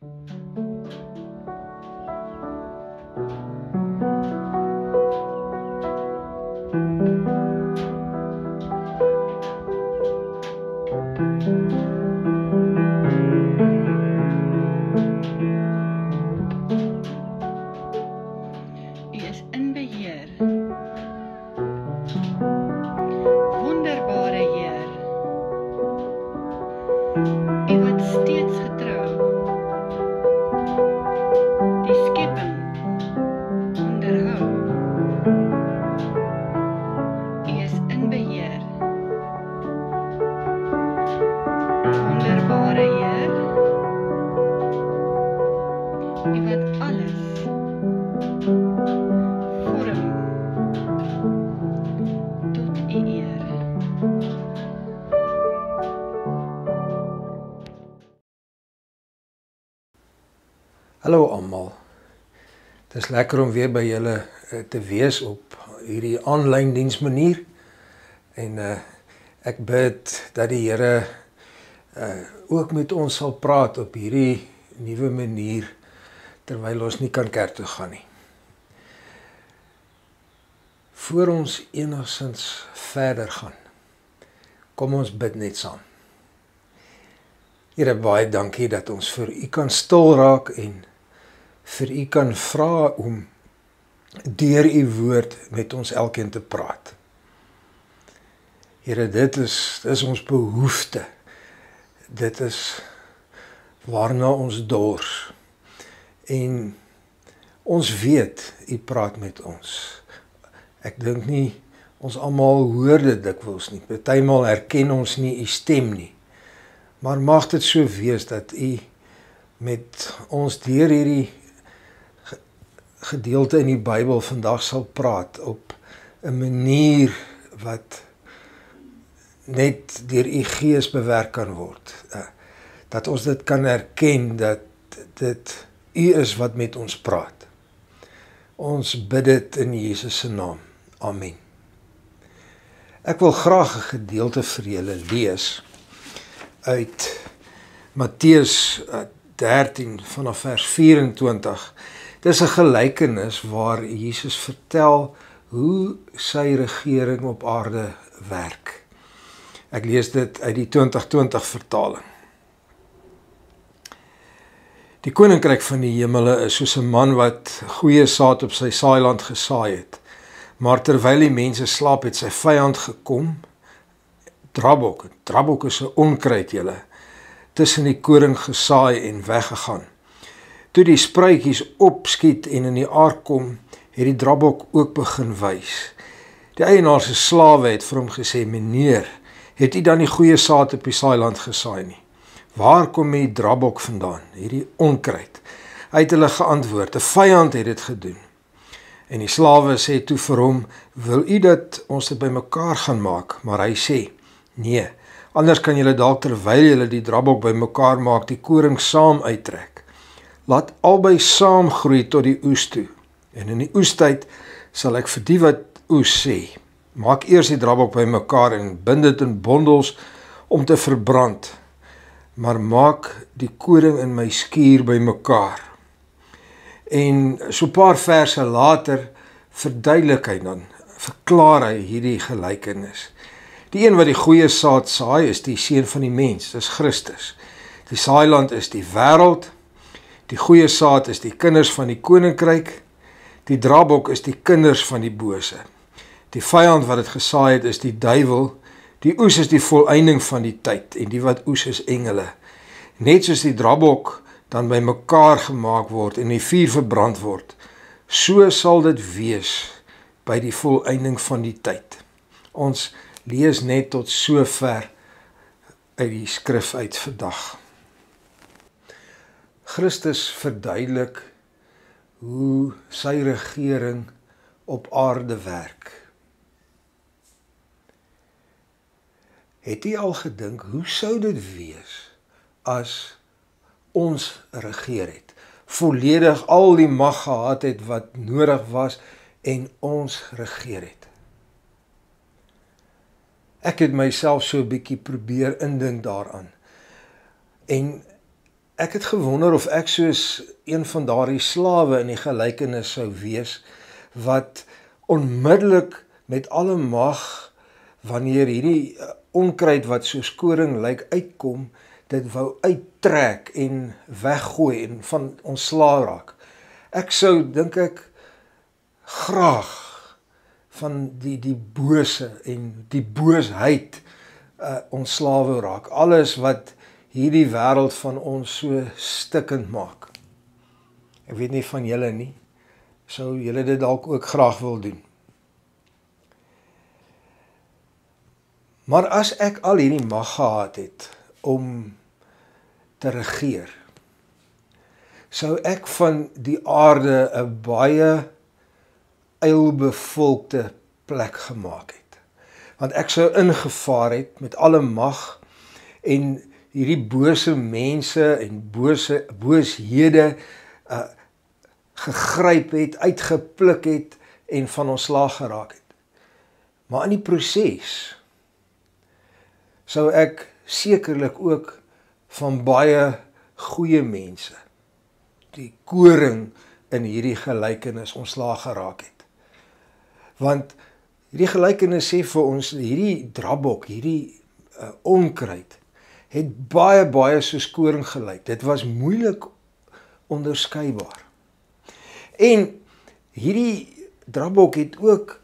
U lekker om weer by julle eh, te wees op hierdie aanlyn diensmanier. En uh ek bid dat die Here uh ook met ons sal praat op hierdie nuwe manier terwyl ons nie kan kerk toe gaan nie. Voor ons enigsins verder gaan. Kom ons bid net saam. Here baie dankie dat ons vir U kan stil raak en vir U kan vra om deur U woord met ons elkeen te praat. Here, dit is dis ons behoefte. Dit is waarna ons dors. En ons weet U praat met ons. Ek dink nie ons almal hoor dit dikwels nie. Partymal herken ons nie U stem nie. Maar mag dit so wees dat U met ons deur hierdie gedeelte in die Bybel vandag sal praat op 'n manier wat net deur u gees bewerk kan word. Uh, Dat ons dit kan erken dat dit u is wat met ons praat. Ons bid dit in Jesus se naam. Amen. Ek wil graag 'n gedeelte vir julle lees uit Matteus 13 vanaf vers 24. Dis 'n gelykenis waar Jesus vertel hoe sy regering op aarde werk. Ek lees dit uit die 2020 vertaling. Die koninkryk van die hemele is soos 'n man wat goeie saad op sy saailand gesaai het. Maar terwyl die mense slaap, het sy vyand gekom. Drabok, drabok is 'n onkruid julle tussen die koring gesaai en weggegaan. Toe die spruitjies opskiet en in die aard kom, het die drabok ook begin wys. Die eienaar se slawe het vir hom gesê: "Meneer, het u dan die goeie saad op die saailand gesaai nie? Waar kom die drabok vandaan, hierdie onkruid?" Hy het hulle geantwoord: "’n Vyand het dit gedoen." En die slawe sê toe vir hom: "Wil u dat ons dit bymekaar gaan maak?" Maar hy sê: "Nee, anders kan julle dalk terwyl julle die drabok bymekaar maak, die koring saam uittrek." Laat albei saam groei tot die oes toe. En in die oestyd sal ek vir die wat oes sê: Maak eers die drabok bymekaar en bind dit in bondels om te verbrand. Maar maak die koring in my skuur bymekaar. En so 'n paar verse later verduidelik hy dan, verklaar hy hierdie gelykenis. Die een wat die goeie saad saai is die seun van die mens, dis Christus. Die saailand is die wêreld Die goeie saad is die kinders van die koninkryk. Die drabok is die kinders van die bose. Die vyand wat dit gesaai het is die duiwel. Die oes is die volëinding van die tyd en die wat oes is engele. Net soos die drabok dan bymekaar gemaak word en die vuur verbrand word, so sal dit wees by die volëinding van die tyd. Ons lees net tot sover uit die skrif uit vandag. Christus verduidelik hoe sy regering op aarde werk. Het jy al gedink hoe sou dit wees as ons regeer het? Volledig al die mag gehad het wat nodig was en ons regeer het. Ek het myself so 'n bietjie probeer indink daaraan. En ek het gewonder of ek soos een van daardie slawe in die gelykenis sou wees wat onmiddellik met alle mag wanneer hierdie uh, onkruid wat so skoring lyk uitkom dit wou uittrek en weggooi en van ontslaa raak. Ek sou dink ek graag van die die bose en die boosheid uh ontslawe raak. Alles wat hierdie wêreld van ons so stikkend maak. Ek weet nie van julle nie. Sou julle dit dalk ook graag wil doen? Maar as ek al hierdie mag gehad het om te regeer, sou ek van die aarde 'n baie eilbevolkte plek gemaak het. Want ek sou ingevaar het met alle mag en hierdie bose mense en bose booshede uh gegryp het, uitgepluk het en van ontslaag geraak het. Maar in die proses sou ek sekerlik ook van baie goeie mense die koring in hierdie gelykenis ontslaag geraak het. Want hierdie gelykenis sê vir ons hierdie drabok, hierdie uh, onkruid het baie baie so skoring gelyk. Dit was moeilik onderskeibaar. En hierdie drabok het ook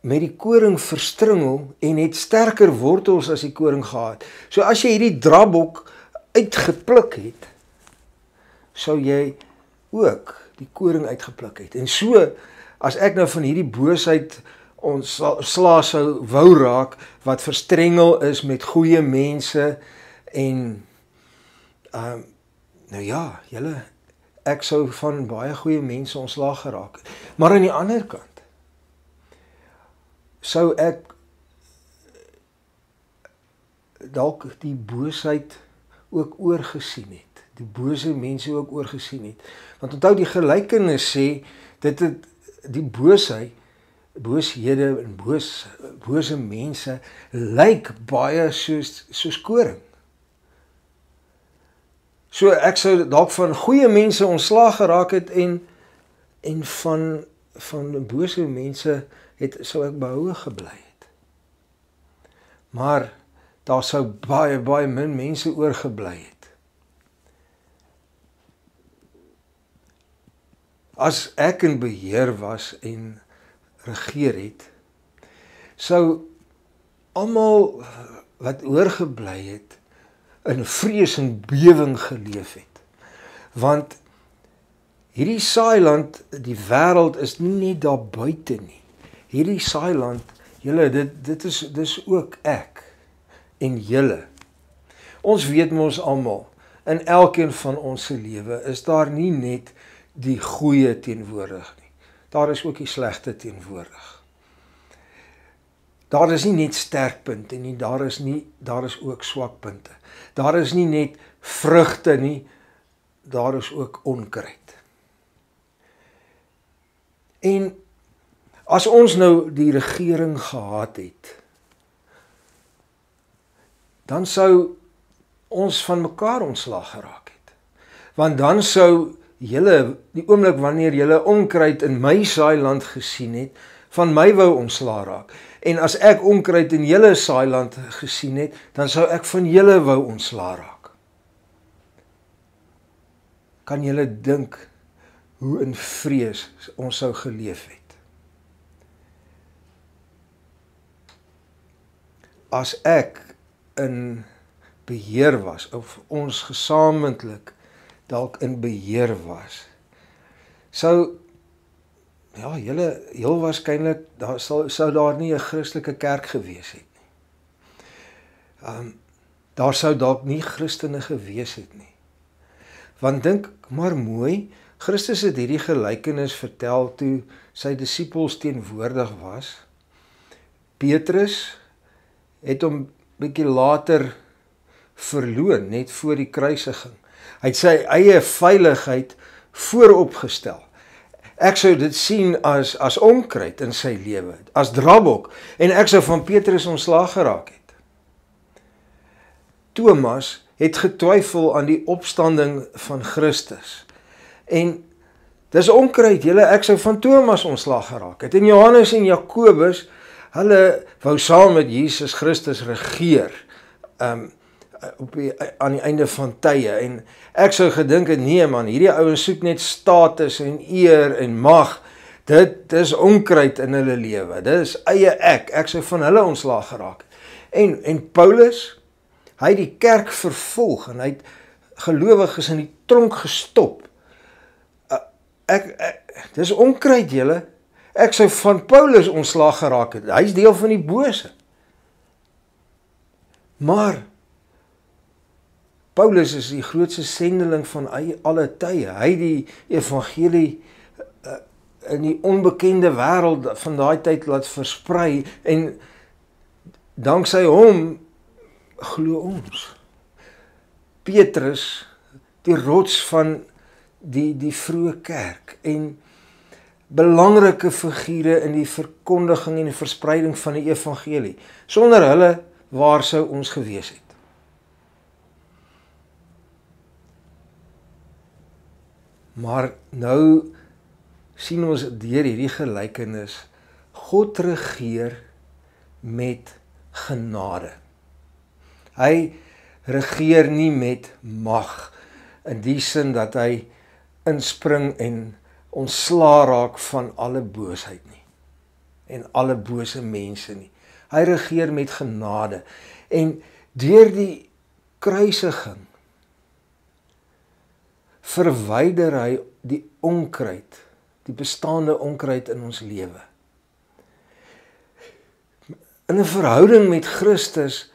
met die koring verstringel en het sterker wortels as die koring gehad. So as jy hierdie drabok uitgepluk het, sou jy ook die koring uitgepluk het. En so as ek nou van hierdie boosheid ons sla sou wou raak wat verstrengel is met goeie mense En ehm um, nou ja, julle ek sou van baie goeie mense ontslaag geraak het. Maar aan die ander kant sou ek dalk die boosheid ook oorgesien het. Die bose mense ook oorgesien het. Want onthou die gelykenis sê dit het die boosheid booshede en boos bose mense lyk baie soos soos koring. So ek sou dalk van goeie mense ontslaag geraak het en en van van bose mense het sou ek behoue gebly het. Maar daar sou baie baie min mense oorgebly het. As ek in beheer was en regeer het, sou almal wat oorgebly het in vrees en bewering geleef het. Want hierdie saailand, die wêreld is nie net daar buite nie. Hierdie saailand, julle dit dit is dis ook ek en julle. Ons weet mos almal in elkeen van ons se lewe is daar nie net die goeie teenwoordig nie. Daar is ook die slegte teenwoordig. Daar is nie net sterkpunte nie, daar is nie daar is ook swakpunte. Daar is nie net vrugte nie, daar is ook onkruid. En as ons nou die regering gehad het, dan sou ons van mekaar ontslaag geraak het. Want dan sou julle die oomblik wanneer julle onkruid in my saai land gesien het, van my wou ontslaa raak. En as ek onkruid in julle saailand gesien het, dan sou ek van julle wou ontslaa raak. Kan julle dink hoe in vrees ons sou geleef het? As ek in beheer was of ons gesamentlik dalk in beheer was, sou Ja, julle heel waarskynlik daar sal sou daar nie 'n Christelike kerk gewees het nie. Ehm um, daar sou dalk nie Christene gewees het nie. Want dink maar mooi, Christus het hierdie gelykenis vertel toe sy disippels teenwoordig was. Petrus het hom bietjie later verloon net voor die kruisiging. Hy het sy eie veiligheid vooropgestel. Ek sou dit sien as as onkruid in sy lewe, as drabok en ek sou van Petrus ontslaag geraak het. Thomas het getwyfel aan die opstanding van Christus. En dis onkruid, julle ek sou van Thomas ontslag geraak het. En Johannes en Jakobus, hulle wou saam met Jesus Christus regeer. Um op die, aan die einde van tye en ek sou gedink het nee man, hierdie ouens soek net status en eer en mag. Dit dis onkruid in hulle lewe. Dis eie ek. Ek sou van hulle ontslag geraak. En en Paulus, hy het die kerk vervolg en hy het gelowiges in die tronk gestop ek, ek dis onkruid julle. Ek sou van Paulus ontslaag geraak het. Hy's deel van die bose. Maar Paulus is die grootste sendeling van alle tye. Hy die evangelie uh, in die onbekende wêreld van daai tyd laat versprei en danksy hom glo ons. Petrus die rots van die die vroeë kerk en belangrike figure in die verkondiging en die verspreiding van die evangelie. Sonder hulle waar sou ons gewees het? Maar nou sien ons deur hierdie gelykenis God regeer met genade. Hy regeer nie met mag in die sin dat hy inspring en ontslaa raak van alle boosheid nie en alle bose mense nie. Hy regeer met genade en deur die kruisiging verwyder hy die onkruid, die bestaande onkruid in ons lewe. In 'n verhouding met Christus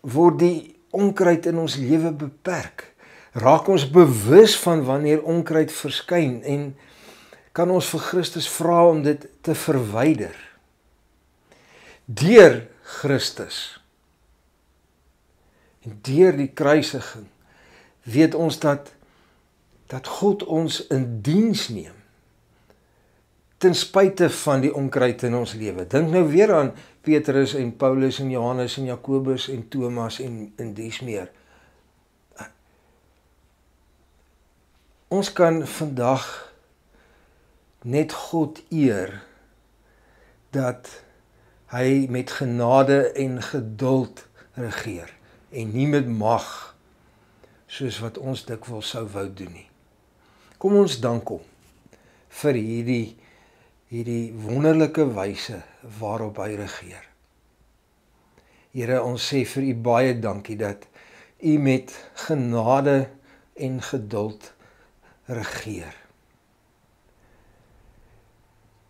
word die onkruid in ons lewe beperk raak ons bewus van wanneer onkruid verskyn en kan ons vir Christus vra om dit te verwyder. Deur Christus en deur die kruisiging weet ons dat dat God ons in diens neem ten spyte van die onkruid in ons lewe. Dink nou weer aan Petrus en Paulus en Johannes en Jakobus en Thomas en in dies meer. Ons kan vandag net God eer dat hy met genade en geduld regeer en nie met mag soos wat ons dikwels sou wou doen nie. Kom ons dank hom vir hierdie hierdie wonderlike wyse waarop hy regeer. Here, ons sê vir u baie dankie dat u met genade en geduld regeer.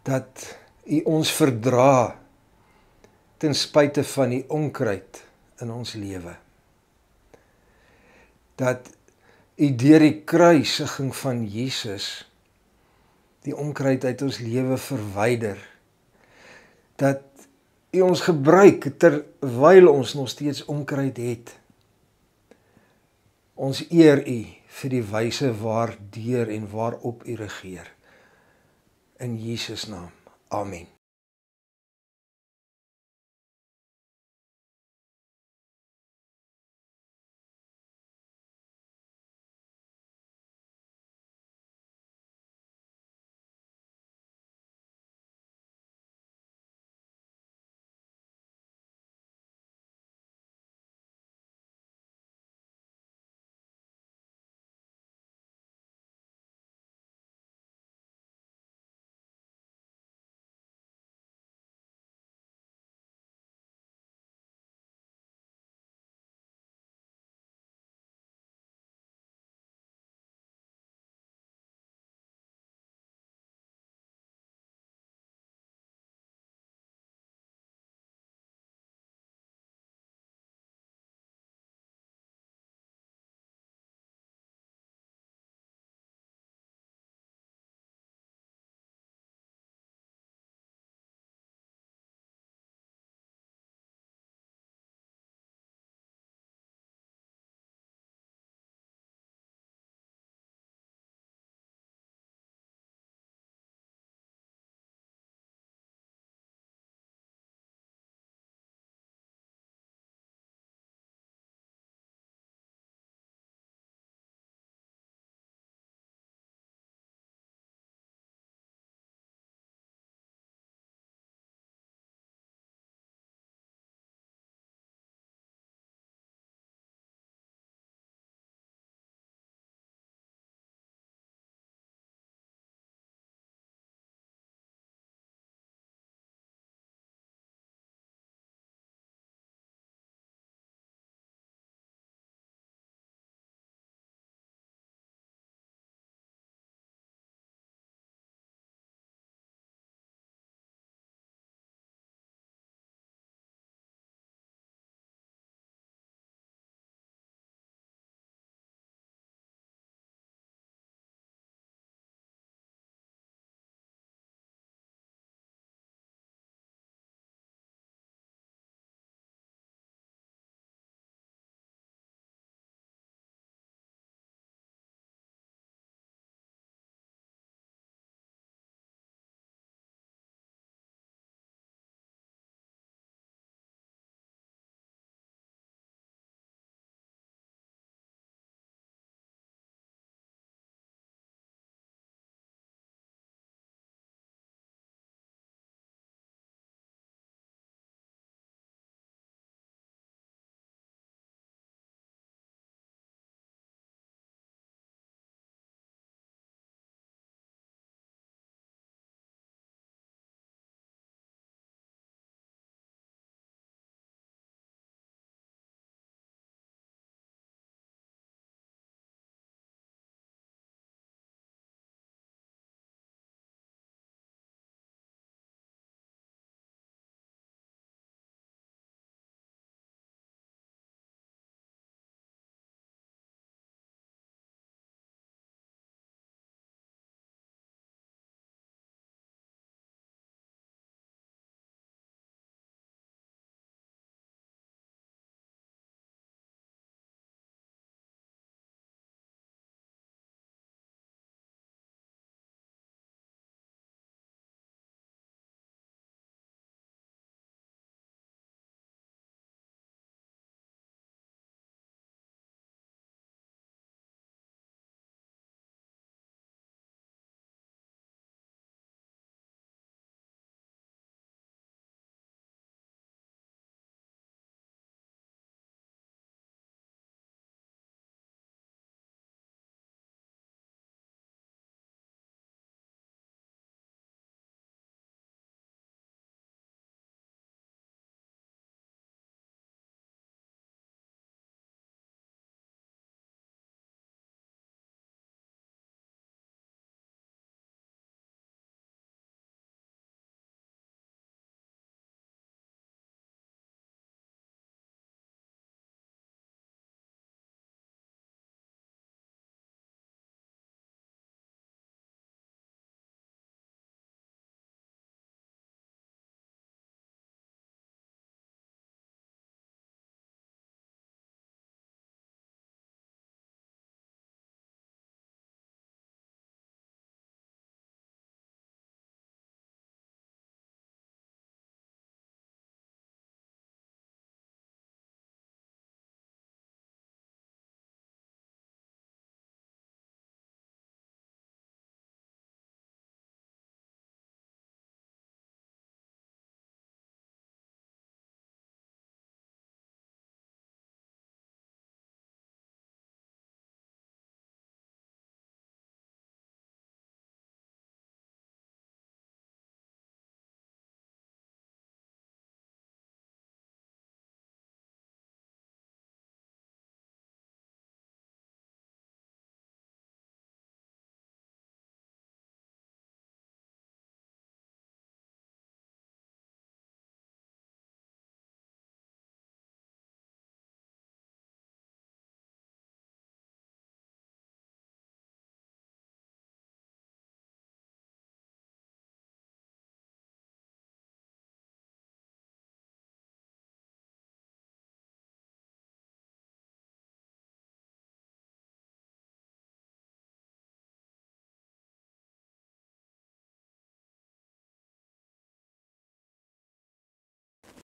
Dat U ons verdra ten spyte van die onkruid in ons lewe. Dat U deur die kruisiging van Jesus die onkruid uit ons lewe verwyder. Dat U ons gebruik terwyl ons nog steeds onkruid het. Ons eer U vir die wyse waardeur en waarop u regeer. In Jesus naam. Amen.